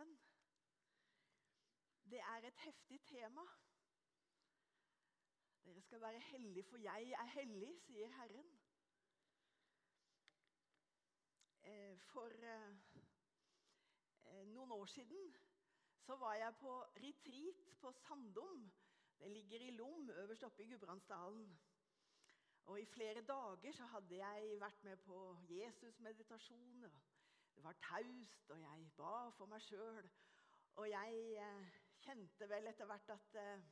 Sammen. Det er et heftig tema. Dere skal være hellige, for jeg er hellig, sier Herren. Eh, For eh, eh, noen år siden så var jeg på retreat på Sandum. Det ligger i Lom, øverst oppe i Gudbrandsdalen. Og I flere dager så hadde jeg vært med på Jesus-meditasjon. og Det var taust, og jeg ba for meg sjøl. Og jeg eh, kjente vel etter hvert at eh,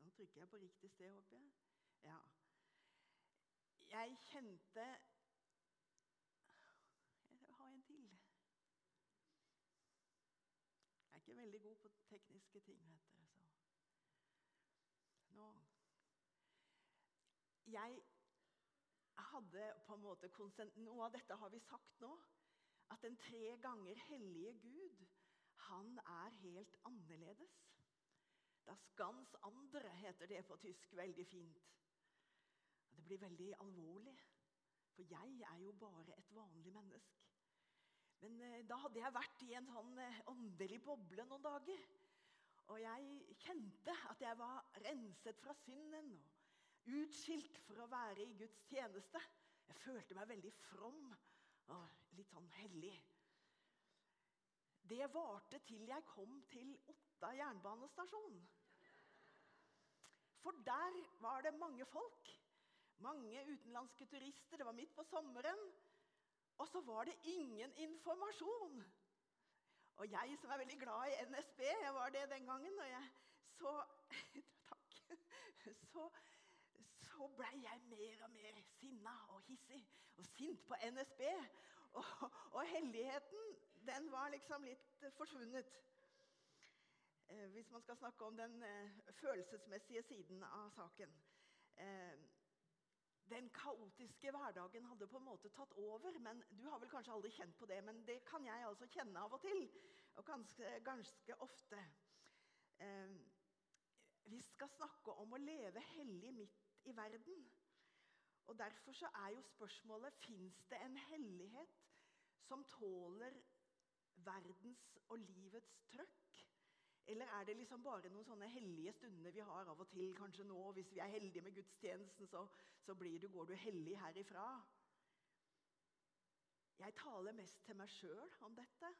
Nå trykker jeg på riktig sted, håper jeg. Ja. Jeg kjente Jeg har en til. Jeg er ikke veldig god på tekniske ting, vet dere. Så. Nå. Jeg hadde på en måte. Noe av dette har vi sagt nå. At den tre ganger hellige Gud, han er helt annerledes. Das ganz andre heter det på tysk veldig fint. Det blir veldig alvorlig, for jeg er jo bare et vanlig menneske. Men eh, da hadde jeg vært i en sånn eh, åndelig boble noen dager. Og jeg kjente at jeg var renset fra synden og utskilt for å være i Guds tjeneste. Jeg følte meg veldig from og litt sånn hellig. Det varte til jeg kom til Otta jernbanestasjon. For der var det mange folk. Mange utenlandske turister. Det var midt på sommeren. Og så var det ingen informasjon. Og jeg som er veldig glad i NSB, jeg var det den gangen, og jeg så Takk. Så, så blei jeg mer og mer sinna og hissig og sint på NSB. Og, og helligheten, den var liksom litt forsvunnet. Eh, hvis man skal snakke om den eh, følelsesmessige siden av saken. Eh, den kaotiske hverdagen hadde på en måte tatt over. men Du har vel kanskje aldri kjent på det, men det kan jeg altså kjenne av og til. Og ganske, ganske ofte. Eh, vi skal snakke om å leve hellig midt i verden. Og Derfor så er jo spørsmålet fins det en hellighet som tåler verdens og livets trøkk? Eller er det liksom bare noen sånne hellige stunder vi har av og til? Kanskje nå, hvis vi er heldige med gudstjenesten, så, så du, går du hellig herifra. Jeg taler mest til meg sjøl om dette.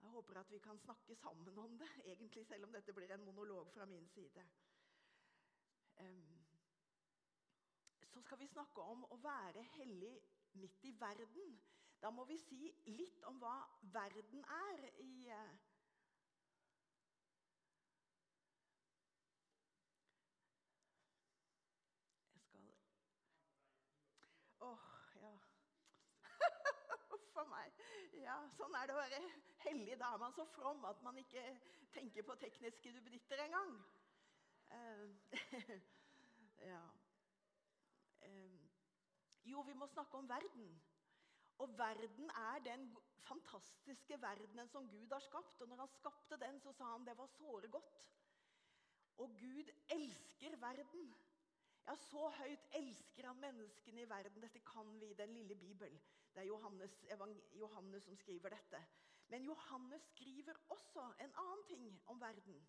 Jeg håper at vi kan snakke sammen om det, egentlig selv om dette blir en monolog fra min side. Um, så skal vi snakke om å være hellig midt i verden. Da må vi si litt om hva verden er i uh, Jeg skal Åh, oh, ja. A meg. Ja, sånn er det å være hellig. Da er man så from at man ikke tenker på tekniske duppeditter engang. Uh, ja. Jo, vi må snakke om verden. Og verden er den fantastiske verdenen som Gud har skapt. Og når han skapte den, så sa han det var såre godt. Og Gud elsker verden. Ja, så høyt elsker han menneskene i verden. Dette kan vi i den lille Bibel. Det er Johannes, Johannes som skriver dette. Men Johannes skriver også en annen ting om verden.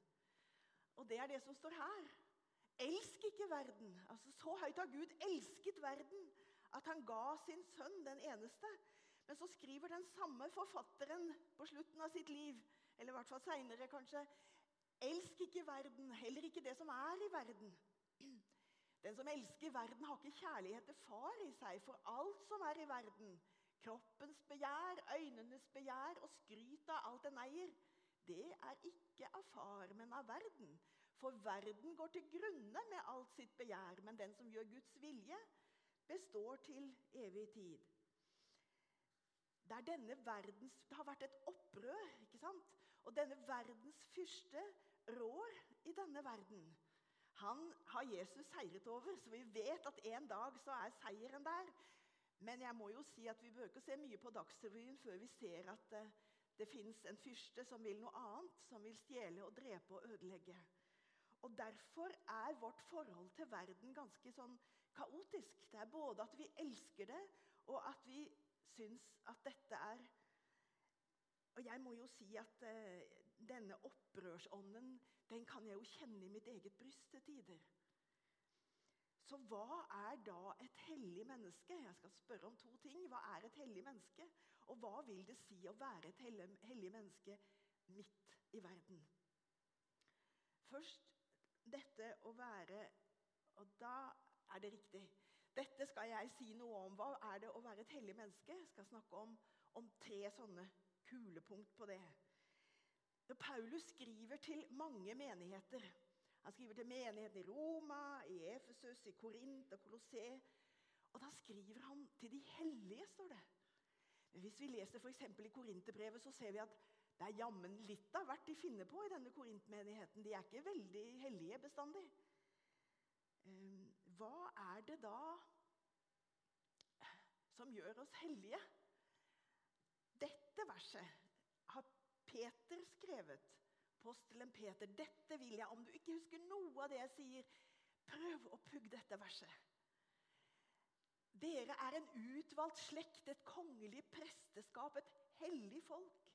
Og det er det som står her. Elsk ikke verden. Altså, Så høyt har Gud elsket verden at han ga sin sønn, den eneste. Men så skriver den samme forfatteren på slutten av sitt liv, eller i hvert fall seinere kanskje, elsk ikke verden, heller ikke det som er i verden. Den som elsker verden, har ikke kjærlighet til far i seg, for alt som er i verden, kroppens begjær, øynenes begjær og skryt av alt den eier, det er ikke av far, men av verden. For verden går til grunne med alt sitt begjær, men den som gjør Guds vilje, består til evig tid. der denne verdens Det har vært et opprør, ikke sant? Og denne verdens fyrste rår i denne verden. Han har Jesus seiret over, så vi vet at en dag så er seieren der. Men jeg må jo si at vi bør ikke se mye på Dagsrevyen før vi ser at det, eh, det fins en fyrste som vil noe annet, som vil stjele og drepe og ødelegge. Og Derfor er vårt forhold til verden ganske sånn kaotisk. Det er både at vi elsker det, og at vi syns at dette er Og jeg må jo si at eh, denne opprørsånden den kan jeg jo kjenne i mitt eget bryst til tider. Så hva er da et hellig menneske? Jeg skal spørre om to ting. Hva er et hellig menneske? Og hva vil det si å være et hellig, menneske midt i verden? Først dette å være Og da er det riktig. Dette skal jeg si noe om. Hva er det å være et hellig menneske? Jeg skal snakke om, om tre sånne kulepunkt på det. Paulus skriver til mange menigheter Han skriver til menigheten i Roma, i Efesus, i Korint og Kolossé. Og da skriver han til de hellige, står det. Men hvis vi leser f.eks. i Korinterbrevet, så ser vi at det er jammen litt av hvert de finner på i denne korintmenigheten. De er ikke veldig hellige bestandig. Hva er det da som gjør oss hellige? Dette verset har Peter skrevet. Postelen Peter, dette vil jeg, om du ikke husker noe av det jeg sier, prøv å pugge dette verset. Dere er en utvalgt slekt, et kongelig presteskap, et hellig folk.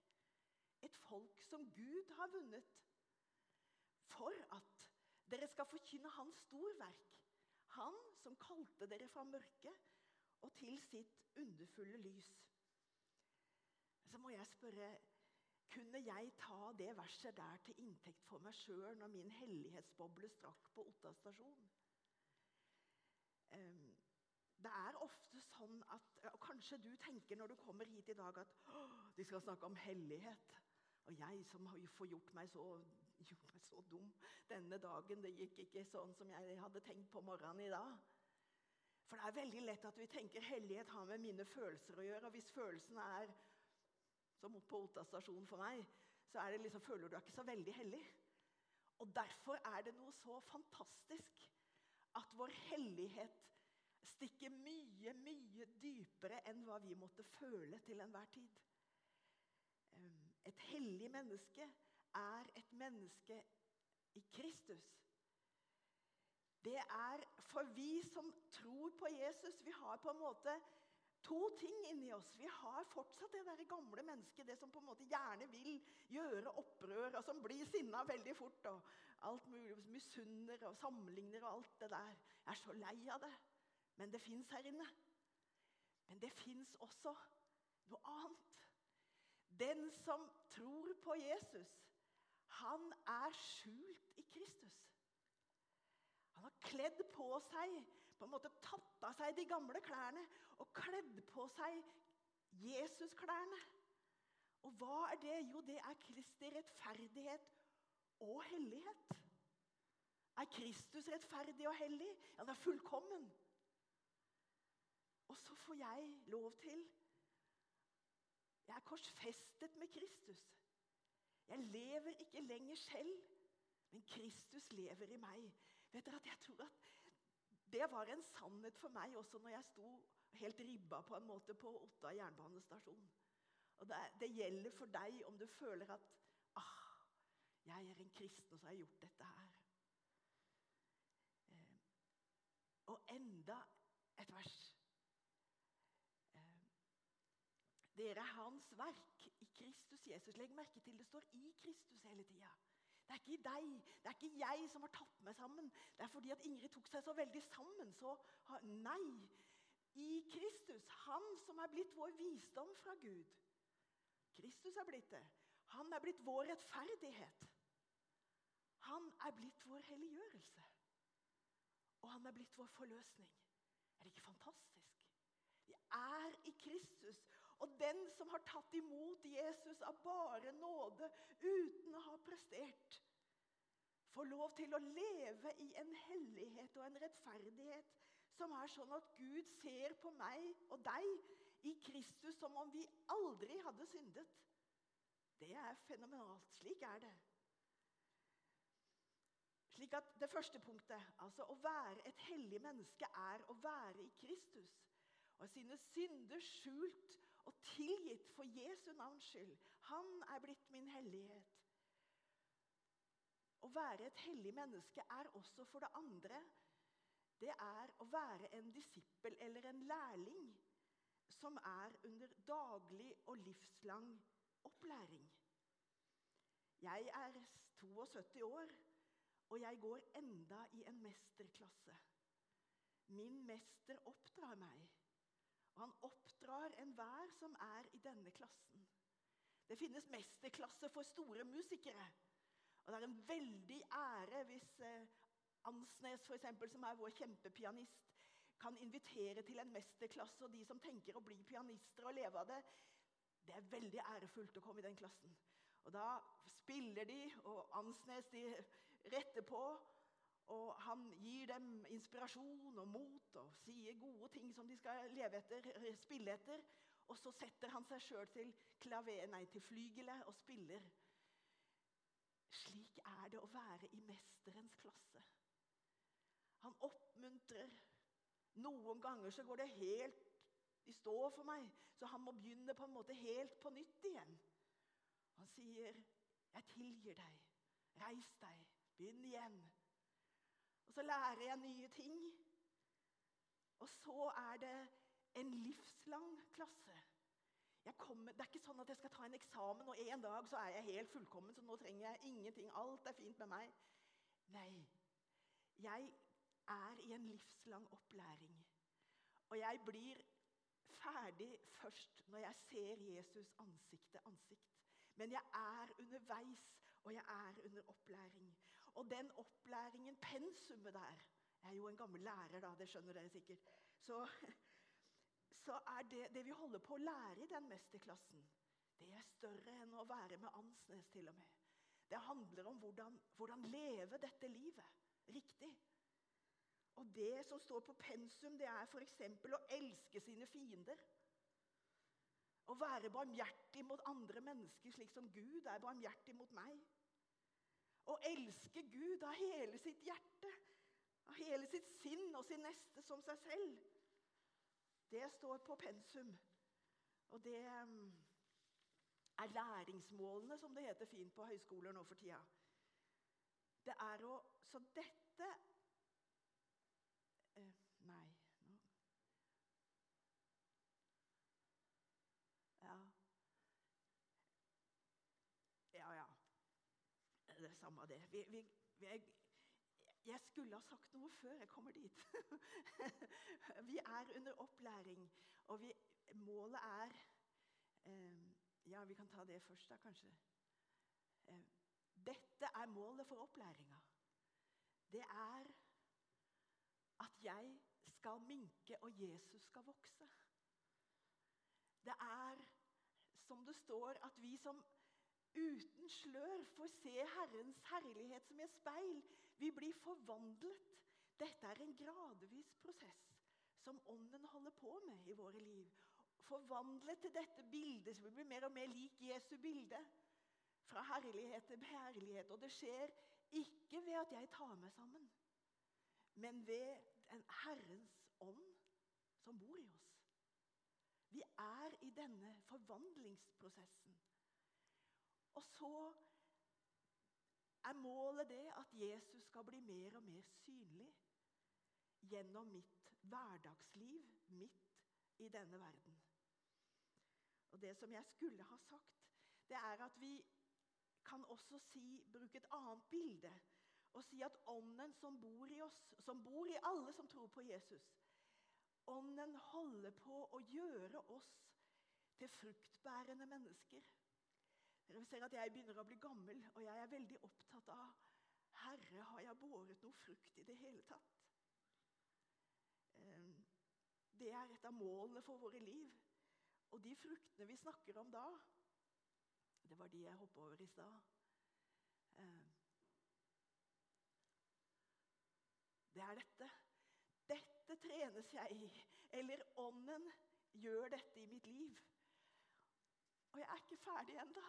Et folk som Gud har vunnet. For at dere skal forkynne Hans storverk. Han som kalte dere fra mørket og til sitt underfulle lys. Så må jeg spørre kunne jeg ta det verset der til inntekt for meg sjøl når min hellighetsboble strakk på Otta stasjon? Um, det er ofte sånn at og Kanskje du tenker når du kommer hit i dag at de skal snakke om hellighet. Og jeg som får gjort meg, så, gjort meg så dum denne dagen. Det gikk ikke sånn som jeg hadde tenkt på morgenen i dag. For det er veldig lett at vi tenker hellighet har med mine følelser å gjøre. Og hvis følelsene er som på Otta stasjon for meg, så er det liksom, føler du deg ikke så veldig hellig. Og Derfor er det noe så fantastisk at vår hellighet stikker mye, mye dypere enn hva vi måtte føle til enhver tid. Et hellig menneske er et menneske i Kristus. Det er for vi som tror på Jesus Vi har på en måte to ting inni oss. Vi har fortsatt det der gamle mennesket, det som på en måte gjerne vil gjøre opprør, og som blir sinna veldig fort. og alt mulig, Misunner og sammenligner og alt det der. Jeg er så lei av det. Men det fins her inne. Men det fins også noe annet. Den som tror på Jesus, han er skjult i Kristus. Han har kledd på seg, på en måte tatt av seg de gamle klærne og kledd på seg Jesus-klærne. Og hva er det? Jo, det er Kristi rettferdighet og hellighet. Er Kristus rettferdig og hellig? Ja, han er fullkommen. Og så får jeg lov til Jeg er korsfestet med Kristus. Jeg lever ikke lenger selv, men Kristus lever i meg. Vet dere at jeg tror at Det var en sannhet for meg også når jeg sto helt ribba på en måte på Otta jernbanestasjon. Og det, det gjelder for deg om du føler at ah, jeg er en kristen, og så har jeg gjort dette her. Eh, og enda et vers Dere er hans verk Jesus. Legg merke til det står 'i Kristus' hele tida. Det er ikke deg, det er ikke jeg som har tatt meg sammen. Det er fordi at Ingrid tok seg så veldig sammen. Så nei. I Kristus, han som er blitt vår visdom fra Gud. Kristus er blitt det. Han er blitt vår rettferdighet. Han er blitt vår helliggjørelse. Og han er blitt vår forløsning. Er det ikke fantastisk? Vi er i Kristus, og den som har tatt imot Jesus av bare nåde uten å ha prestert, får lov til å leve i en hellighet og en rettferdighet som er sånn at Gud ser på meg og deg i Kristus som om vi aldri hadde syndet. Det er fenomenalt. Slik er det. Slik at Det første punktet, altså å være et hellig menneske, er å være i Kristus. Og sine synder skjult og tilgitt for Jesu navns skyld. Han er blitt min hellighet. Å være et hellig menneske er også for det andre det er å være en disippel eller en lærling som er under daglig og livslang opplæring. Jeg er 72 år, og jeg går enda i en mesterklasse. Min mester oppdrar meg, og han oppdrar enhver som er i denne klassen. Det finnes mesterklasse for store musikere. Og det er en veldig ære hvis eh, Ansnes, for eksempel, som er vår kjempepianist, kan invitere til en mesterklasse. Og de som tenker å bli pianister og leve av det, det er veldig ærefullt å komme i den klassen. Og da spiller de, og Ansnes de retter på. Og han gir dem inspirasjon og mot og sier gode ting som de skal leve etter, spille etter. Og så setter han seg sjøl til til flygelet og spiller. Slik er det å være i mesterens klasse. Han oppmuntrer. Noen ganger så går det helt i stå for meg, så han må begynne på en måte helt på nytt igjen. Han sier, 'Jeg tilgir deg. Reis deg. Begynn igjen.' Så lærer jeg nye ting. Og så er det en livslang klasse. Kommer, det er ikke sånn at jeg skal ta en eksamen, og en dag så er jeg helt fullkommen, så nå trenger jeg ingenting. Alt er fint med meg. Nei. Jeg er i en livslang opplæring. Og jeg blir ferdig først når jeg ser Jesus ansikt til ansikt. Men jeg er underveis, og jeg er under opplæring. Og den opplæringen, pensumet der Jeg er jo en gammel lærer, da, det skjønner dere sikkert. Så, så er det, det vi holder på å lære i den mesterklassen, det er større enn å være med Ansnes, til og med. Det handler om hvordan, hvordan leve dette livet riktig. Og det som står på pensum, det er f.eks. å elske sine fiender. Å være barmhjertig mot andre mennesker, slik som Gud er barmhjertig mot meg. Elske Gud av hele sitt hjerte, av hele sitt sinn og sin neste som seg selv. Det står på pensum. Og det mm, er læringsmålene, som det heter fint på høyskoler nå for tida. Det er å, så dette Nei. No. Ja. Ja, ja. Det er samme det. Vi, vi, vi, jeg skulle ha sagt noe før jeg kommer dit. vi er under opplæring, og vi, målet er eh, Ja, vi kan ta det først, da, kanskje. Eh, dette er målet for opplæringa. Det er at jeg skal minke, og Jesus skal vokse. Det er, som det står, at vi som uten slør får se Herrens herlighet som et speil. Vi blir forvandlet. Dette er en gradvis prosess som Ånden holder på med i våre liv. Forvandlet til dette bildet, så vi blir mer og mer lik Jesu bilde. Fra herlighet til herlighet. Og det skjer ikke ved at jeg tar meg sammen, men ved en Herrens ånd som bor i oss. Vi er i denne forvandlingsprosessen. Og så er målet det at Jesus skal bli mer og mer synlig gjennom mitt hverdagsliv midt i denne verden. Og Det som jeg skulle ha sagt, det er at vi kan også si, bruke et annet bilde og si at ånden som bor i oss, som bor i alle som tror på Jesus Ånden holder på å gjøre oss til fruktbærende mennesker. Dere ser at Jeg begynner å bli gammel, og jeg er veldig opptatt av Herre, har jeg båret noe frukt i det hele tatt? Ehm, det er et av målene for våre liv. Og de fruktene vi snakker om da, det var de jeg hoppa over i stad. Ehm, det er dette. Dette trenes jeg i. Eller ånden gjør dette i mitt liv. Og jeg er ikke ferdig ennå.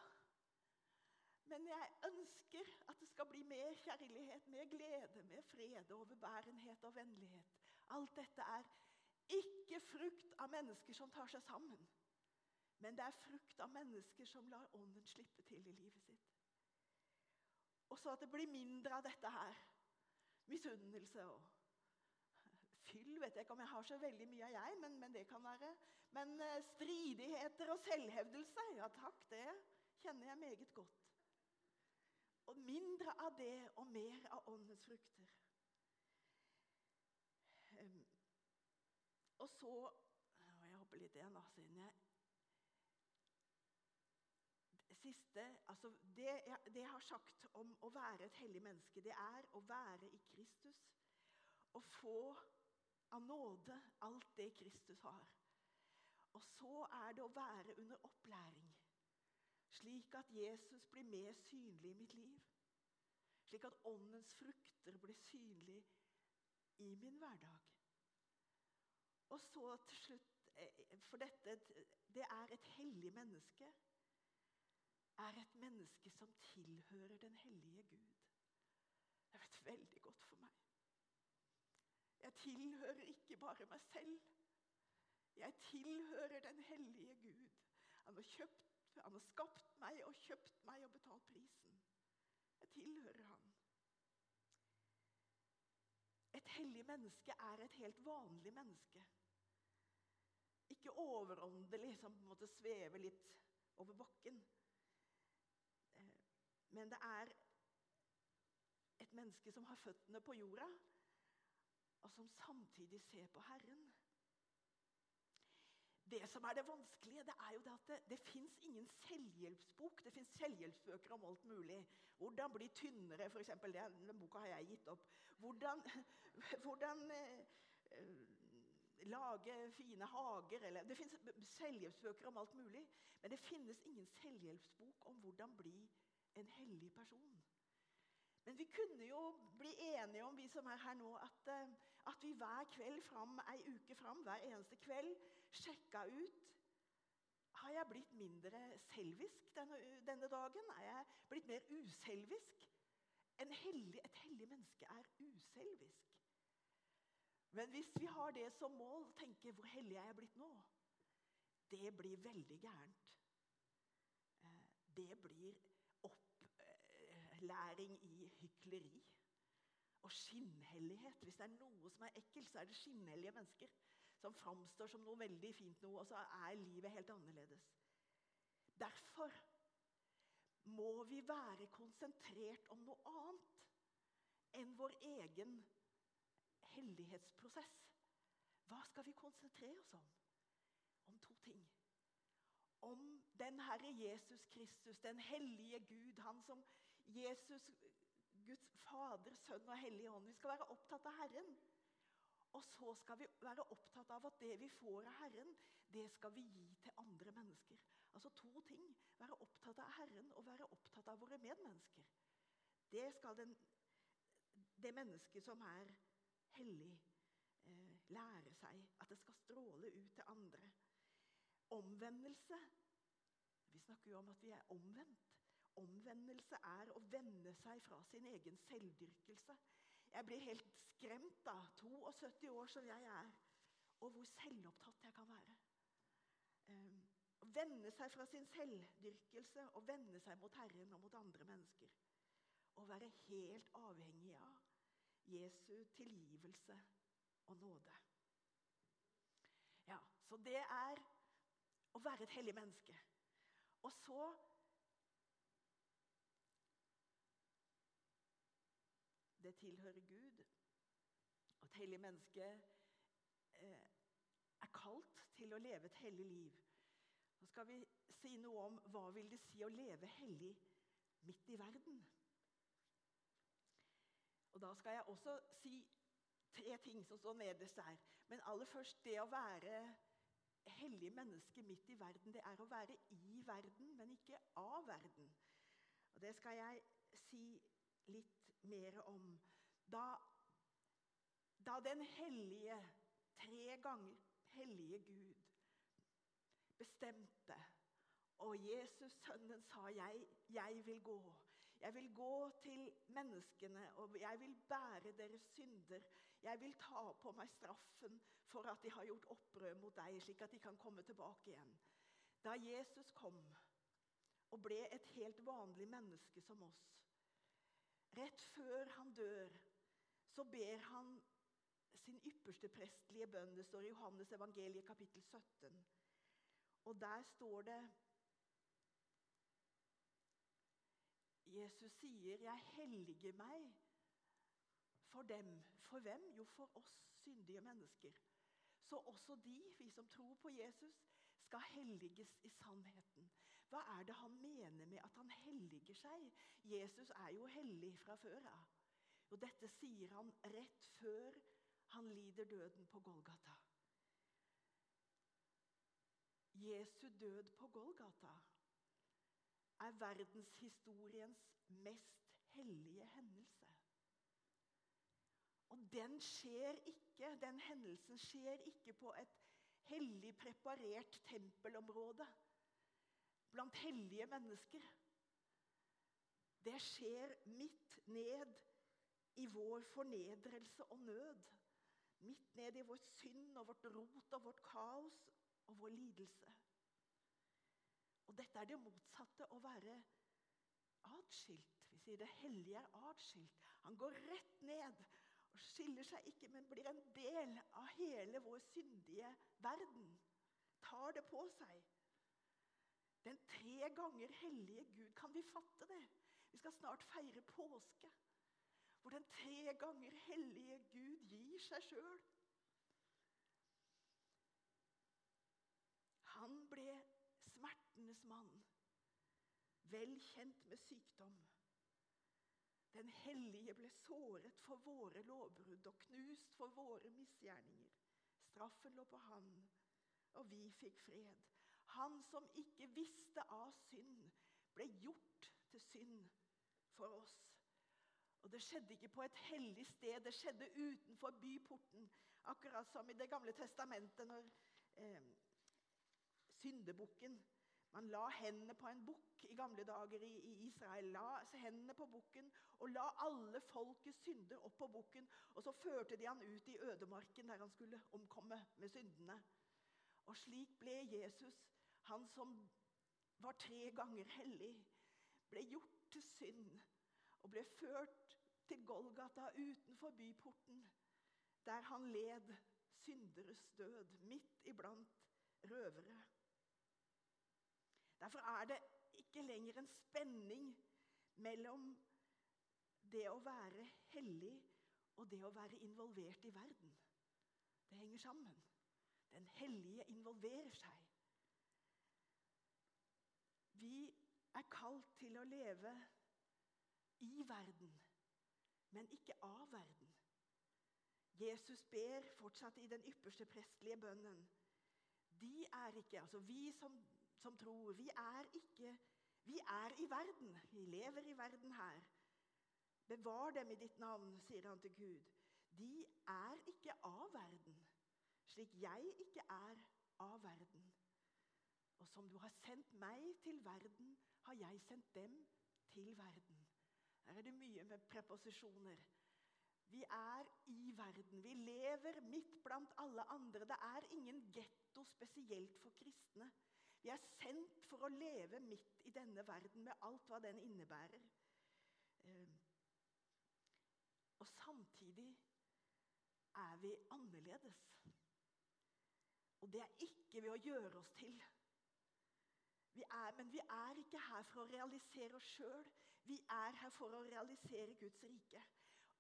Men jeg ønsker at det skal bli mer kjærlighet, mer glede, mer fred, overbærenhet og vennlighet. Alt dette er ikke frukt av mennesker som tar seg sammen. Men det er frukt av mennesker som lar ånden slippe til i livet sitt. Og så at det blir mindre av dette her. Misunnelse og fyll vet jeg ikke om jeg har så veldig mye av, jeg, men, men det kan være. Men uh, stridigheter og selvhevdelse, ja takk, det kjenner jeg meget godt. Og mindre av det og mer av åndens frukter. Um, og så og Jeg hopper litt igjen, da, siden jeg Siste, altså det, jeg, det jeg har sagt om å være et hellig menneske, det er å være i Kristus. Å få av nåde alt det Kristus har. Og så er det å være under opplæring slik at Jesus blir mer synlig i mitt liv. Slik at åndens frukter blir synlig i min hverdag. Og så til slutt eh, For dette det er et hellig menneske. Er et menneske som tilhører den hellige Gud. Det har veldig godt for meg. Jeg tilhører ikke bare meg selv. Jeg tilhører den hellige Gud. Han har kjøpt han har skapt meg og kjøpt meg og betalt prisen. Jeg tilhører han. Et hellig menneske er et helt vanlig menneske. Ikke overåndelig, som på en måte svever litt over bakken. Eh, men det er et menneske som har føttene på jorda, og som samtidig ser på Herren. Det som er det vanskelige, det er jo det at det, det fins ingen selvhjelpsbok. Det fins selvhjelpsbøker om alt mulig. Hvordan bli tynnere, f.eks. Den boka har jeg gitt opp. Hvordan, hvordan eh, lage fine hager eller, Det fins selvhjelpsbøker om alt mulig. Men det finnes ingen selvhjelpsbok om hvordan bli en hellig person. Men vi kunne jo bli enige om, vi som er her nå, at, eh, at vi hver kveld fram, ei uke fram, hver eneste kveld sjekka ut Har jeg blitt mindre selvisk denne, denne dagen? Er jeg blitt mer uselvisk? Hellig, et hellig menneske er uselvisk. Men hvis vi har det som mål, tenke 'hvor hellig er jeg blitt nå', det blir veldig gærent. Eh, det blir opplæring i hykleri og skinnhellighet. Hvis det er noe som er ekkelt, så er det skinnhellige mennesker som framstår som noe veldig fint noe, og så er livet helt annerledes. Derfor må vi være konsentrert om noe annet enn vår egen hellighetsprosess. Hva skal vi konsentrere oss om? Om to ting. Om den Herre Jesus Kristus, den hellige Gud, han som Jesus, Guds Fader, Sønn og Hellige Ånd. Vi skal være opptatt av Herren. Og så skal vi være opptatt av at det vi får av Herren, det skal vi gi til andre mennesker. Altså to ting. Være opptatt av Herren og være opptatt av våre medmennesker. Det skal den, det mennesket som er hellig, eh, lære seg. At det skal stråle ut til andre. Omvendelse. Vi snakker jo om at vi er omvendt. Omvendelse er å vende seg fra sin egen selvdyrkelse. Jeg blir helt skremt, da, 72 år som jeg er, og hvor selvopptatt jeg kan være. Um, vende seg fra sin selvdyrkelse og vende seg mot Herren og mot andre mennesker. Å være helt avhengig av Jesu tilgivelse og nåde. Ja, Så det er å være et hellig menneske. Og så det tilhører Gud. Og et hellig menneske eh, er kalt til å leve et hellig liv. Nå skal vi si noe om hva vil det si å leve hellig midt i verden. Og Da skal jeg også si tre ting som står nederst der. Men aller først det å være hellig menneske midt i verden, det er å være i verden, men ikke av verden. Og Det skal jeg si litt mer om. Da, da den hellige, tre ganger hellige Gud bestemte. Og Jesus, sønnen, sa, jeg, 'Jeg vil gå.' Jeg vil gå til menneskene, og jeg vil bære deres synder. Jeg vil ta på meg straffen for at de har gjort opprør mot deg, slik at de kan komme tilbake igjen. Da Jesus kom og ble et helt vanlig menneske som oss, rett før han dør, så ber han sin ypperste prestlige bønn. Det står i Johannes evangeliet kapittel 17. Og der står det Jesus sier, 'Jeg helliger meg for dem.' For hvem? Jo, for oss syndige mennesker. Så også de, vi som tror på Jesus, skal helliges i sannheten. Hva er det han mener med at han helliger seg? Jesus er jo hellig fra før av. Og dette sier han rett før han lider døden på Golgata. Jesu død på Golgata er verdenshistoriens mest hellige hendelse. Og den skjer ikke, den hendelsen skjer ikke på et hellig preparert tempelområde blant hellige mennesker. Det skjer midt ned i vår fornedrelse og nød. Midt ned i vår synd og vårt rot og vårt kaos og vår lidelse. Og dette er det motsatte å være atskilt. Vi sier det hellige er atskilt. Han går rett ned og skiller seg ikke, men blir en del av hele vår syndige verden. Tar det på seg. Den tre ganger hellige Gud. Kan vi fatte det? Vi skal snart feire påske. Hvor den tre ganger hellige Gud gir seg sjøl. Han ble smertenes mann, vel kjent med sykdom. Den hellige ble såret for våre lovbrudd og knust for våre misgjerninger. Straffen lå på han, og vi fikk fred. Han som ikke visste av synd, ble gjort til synd for oss. Og Det skjedde ikke på et hellig sted, det skjedde utenfor byporten. Akkurat som i Det gamle testamentet, når eh, syndebukken Man la hendene på en bukk i gamle dager i, i Israel. La hendene på bukken og la alle folkets synder opp på bukken. Og så førte de han ut i ødemarken, der han skulle omkomme med syndene. Og slik ble Jesus han som var tre ganger hellig, ble gjort til synd og ble ført til Golgata utenfor byporten, der han led synderes død midt iblant røvere. Derfor er det ikke lenger en spenning mellom det å være hellig og det å være involvert i verden. Det henger sammen. Den hellige involverer seg. Vi er kalt til å leve i verden, men ikke av verden. Jesus ber fortsatt i den ypperste prestelige bønnen. De er ikke, altså Vi som, som tror, vi er ikke Vi er i verden. Vi lever i verden her. Bevar dem i ditt navn, sier han til Gud. De er ikke av verden, slik jeg ikke er av verden. Og som du har sendt meg til verden, har jeg sendt dem til verden. Her er det mye med preposisjoner. Vi er i verden. Vi lever midt blant alle andre. Det er ingen getto spesielt for kristne. Vi er sendt for å leve midt i denne verden med alt hva den innebærer. Ehm, og samtidig er vi annerledes. Og det er ikke ved å gjøre oss til. Vi er, men vi er ikke her for å realisere oss sjøl. Vi er her for å realisere Guds rike.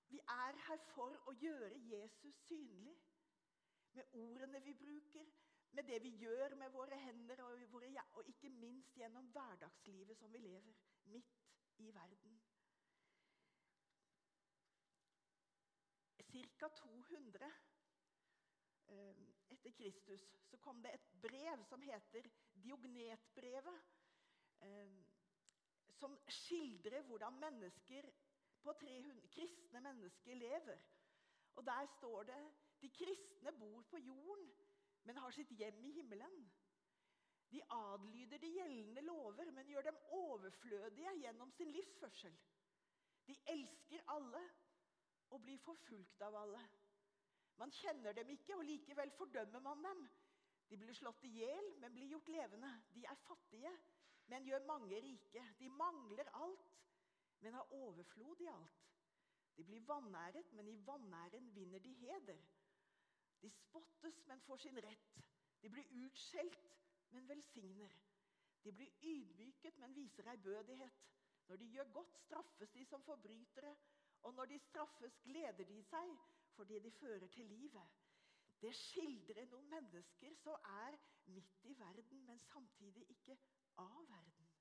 Vi er her for å gjøre Jesus synlig. Med ordene vi bruker, med det vi gjør med våre hender, og, våre, og ikke minst gjennom hverdagslivet som vi lever midt i verden. Ca. 200 eh, etter Kristus så kom det et brev som heter Diognetbrevet. Eh, som skildrer hvordan mennesker på 300, kristne mennesker lever. Og Der står det de kristne bor på jorden, men har sitt hjem i himmelen. De adlyder de gjeldende lover, men gjør dem overflødige gjennom sin livsførsel. De elsker alle og blir forfulgt av alle. Man kjenner dem ikke, og likevel fordømmer man dem. De blir slått i hjel, men blir gjort levende. De er fattige, men gjør mange rike. De mangler alt, men har overflod i alt. De blir vanæret, men i vanæren vinner de heder. De spottes, men får sin rett. De blir utskjelt, men velsigner. De blir ydmyket, men viser ærbødighet. Når de gjør godt, straffes de som forbrytere, og når de straffes, gleder de seg fordi de fører til livet. Det skildrer noen mennesker som er midt i verden, men samtidig ikke av verden.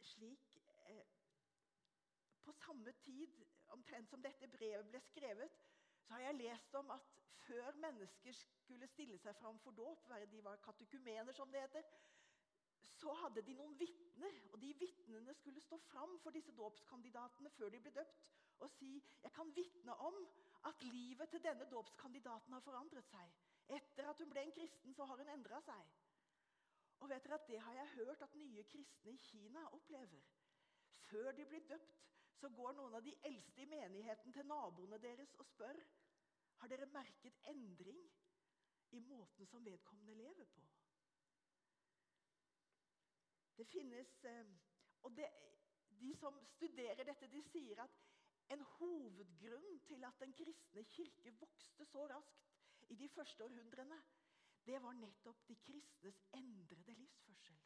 Slik eh, På samme tid, omtrent som dette brevet ble skrevet, så har jeg lest om at før mennesker skulle stille seg fram for dåp, de var katekumener, som det heter, så hadde de noen vitner. Og de vitnene skulle stå fram for disse dåpskandidatene før de ble døpt, og si jeg kan vitne om at livet til denne dåpskandidaten har forandret seg. Etter at hun ble en kristen, så har hun endra seg. Og vet dere at Det har jeg hørt at nye kristne i Kina opplever. Før de blir døpt, så går noen av de eldste i menigheten til naboene deres og spør har dere merket endring i måten som vedkommende lever på. Det finnes eh, Og det, de som studerer dette, de sier at en hovedgrunn til at den kristne kirke vokste så raskt i de første århundrene, det var nettopp de kristnes endrede livsførsel.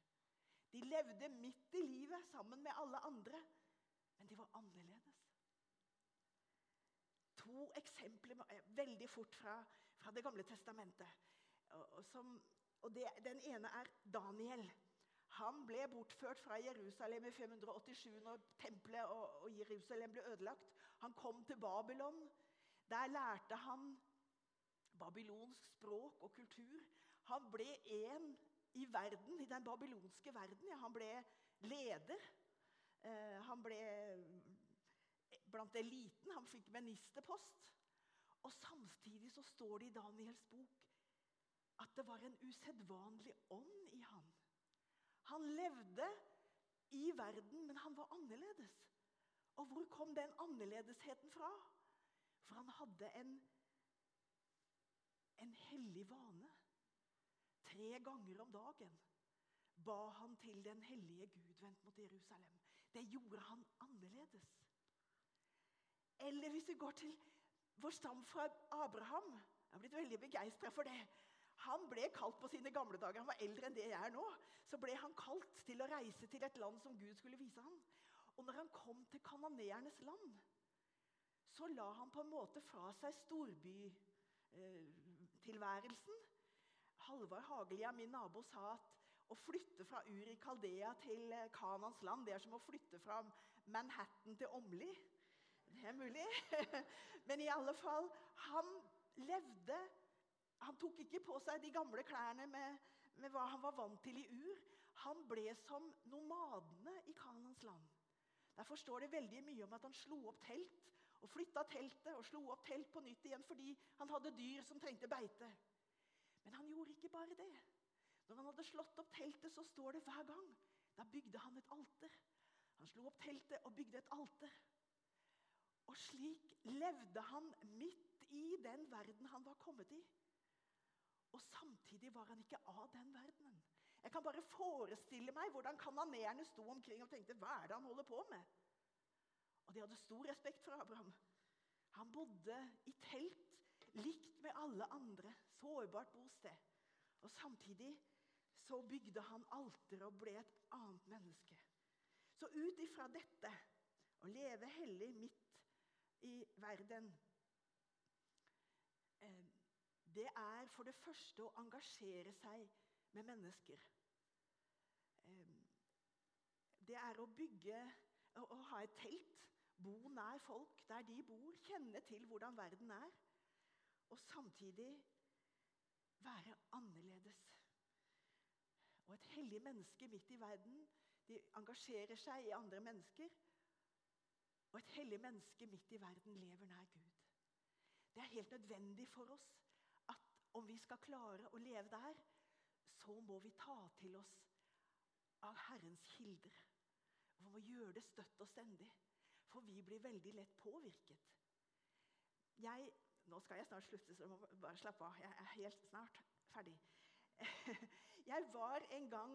De levde midt i livet sammen med alle andre, men de var annerledes. To eksempler eh, veldig fort fra, fra Det gamle testamentet. Som, og det, Den ene er Daniel. Han ble bortført fra Jerusalem i 587 når tempelet og, Jerusalem ble ødelagt. Han kom til Babylon. Der lærte han babylonsk språk og kultur. Han ble en i verden, i den babylonske verden. Ja, han ble leder. Eh, han ble blant eliten. Han fikk ministerpost. Og Samtidig så står det i Daniels bok at det var en usedvanlig ånd i han. Han levde i verden, men han var annerledes. Og hvor kom den annerledesheten fra? For han hadde en, en hellig vane. Tre ganger om dagen ba han til den hellige Gud vendt mot Jerusalem. Det gjorde han annerledes. Eller hvis vi går til vår stam fra Abraham Jeg har blitt veldig begeistra for det. Han ble kalt på sine gamle dager, han var eldre enn det jeg er nå, så ble han kalt til å reise til et land som Gud skulle vise ham. Og når han kom til kanoneernes land, så la han på en måte fra seg storbytilværelsen. Halvard Hagelia, min nabo, sa at å flytte fra Uri Kaldea til Kanans land, det er som å flytte fra Manhattan til Åmli. Det er mulig. Men i alle fall Han levde Han tok ikke på seg de gamle klærne med, med hva han var vant til i Ur. Han ble som nomadene i Kanans land. Derfor står det veldig mye om at han slo opp telt og flytta teltet og slo opp telt på nytt igjen fordi han hadde dyr som trengte beite. Men han gjorde ikke bare det. Når han hadde slått opp teltet, så står det hver gang. Da bygde han et alter. Han slo opp teltet og bygde et alter. Og slik levde han midt i den verden han var kommet i. Og samtidig var han ikke av den verdenen. Jeg kan bare forestille meg hvordan kanoneerne sto omkring og tenkte hva er det han holder på med? Og de hadde stor respekt for Abraham. Han bodde i telt, likt med alle andre. Sårbart bosted. Og samtidig så bygde han alter og ble et annet menneske. Så ut ifra dette, å leve hellig midt i verden. Det er for det første å engasjere seg med mennesker. Eh, det er å bygge Å ha et telt, bo nær folk der de bor, kjenne til hvordan verden er. Og samtidig være annerledes. Og et hellig menneske midt i verden de engasjerer seg i andre mennesker. Og et hellig menneske midt i verden lever nær Gud. Det er helt nødvendig for oss Om vi skal klare å leve der, så må vi ta til oss av Herrens kilder. Vi må gjøre det støtt og stendig, for vi blir veldig lett påvirket. Jeg, nå skal jeg snart slutte, så du må bare slappe av. Jeg er helt snart ferdig. Jeg var en gang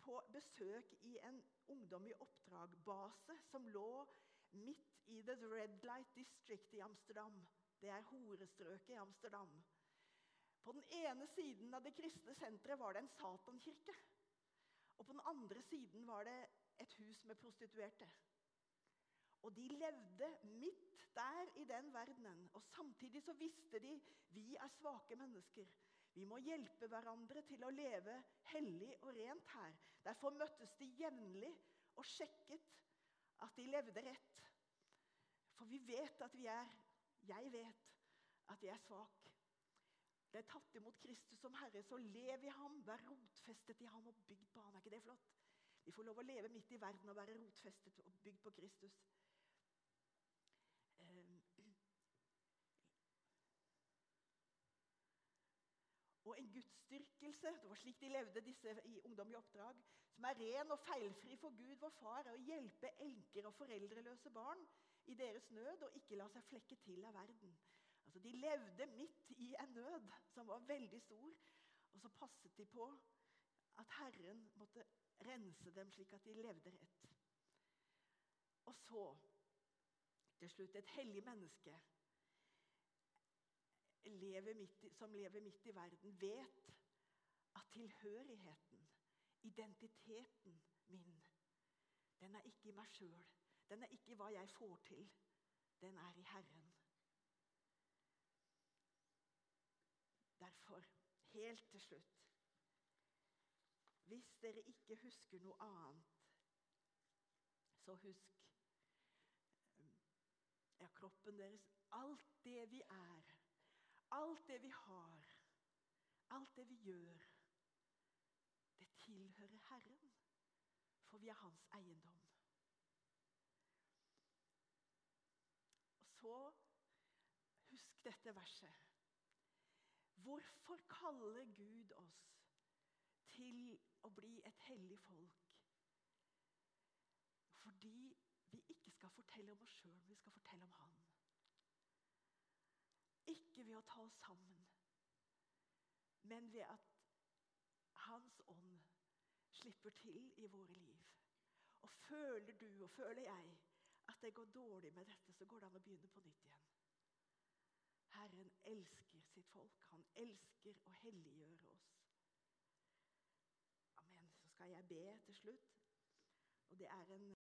på besøk i en Ungdom i oppdrag-base som lå midt i The Red Light District i Amsterdam. Det er horestrøket i Amsterdam. På den ene siden av det kristne senteret var det en satankirke. Og på den andre siden var det et hus med prostituerte. Og de levde midt der i den verdenen. Og samtidig så visste de vi er svake mennesker. Vi må hjelpe hverandre til å leve hellig og rent her. Derfor møttes de jevnlig og sjekket at de levde rett. For vi vet at vi er Jeg vet at jeg er svak. Ble tatt imot Kristus som Herre, så lev i ham, vær rotfestet i ham og bygd på ham. Er ikke det flott? Vi får lov å leve midt i verden og være rotfestet og bygd på Kristus. Ehm. Og en gudsdyrkelse, det var slik de levde disse i Ungdom i oppdrag, som er ren og feilfri for Gud, vår far, er å hjelpe enker og foreldreløse barn i deres nød og ikke la seg flekke til av verden. Altså, de levde midt i en nød som var veldig stor, og så passet de på at Herren måtte rense dem slik at de levde rett. Og så, til slutt, et hellig menneske lever midt, som lever midt i verden, vet at tilhørigheten, identiteten min, den er ikke i meg sjøl. Den er ikke i hva jeg får til. Den er i Herren. Derfor, helt til slutt Hvis dere ikke husker noe annet, så husk ja, kroppen deres. Alt det vi er, alt det vi har, alt det vi gjør, det tilhører Herren. For vi er hans eiendom. Og så husk dette verset. Hvorfor kaller Gud oss til å bli et hellig folk? Fordi vi ikke skal fortelle om oss sjøl, vi skal fortelle om Han. Ikke ved å ta oss sammen, men ved at Hans ånd slipper til i våre liv. Og føler du og føler jeg at det går dårlig med dette, så går det an å begynne på nytt igjen. Herren elsker sitt folk. Han elsker å helliggjøre oss. Amen. Så skal jeg be til slutt. Og det er en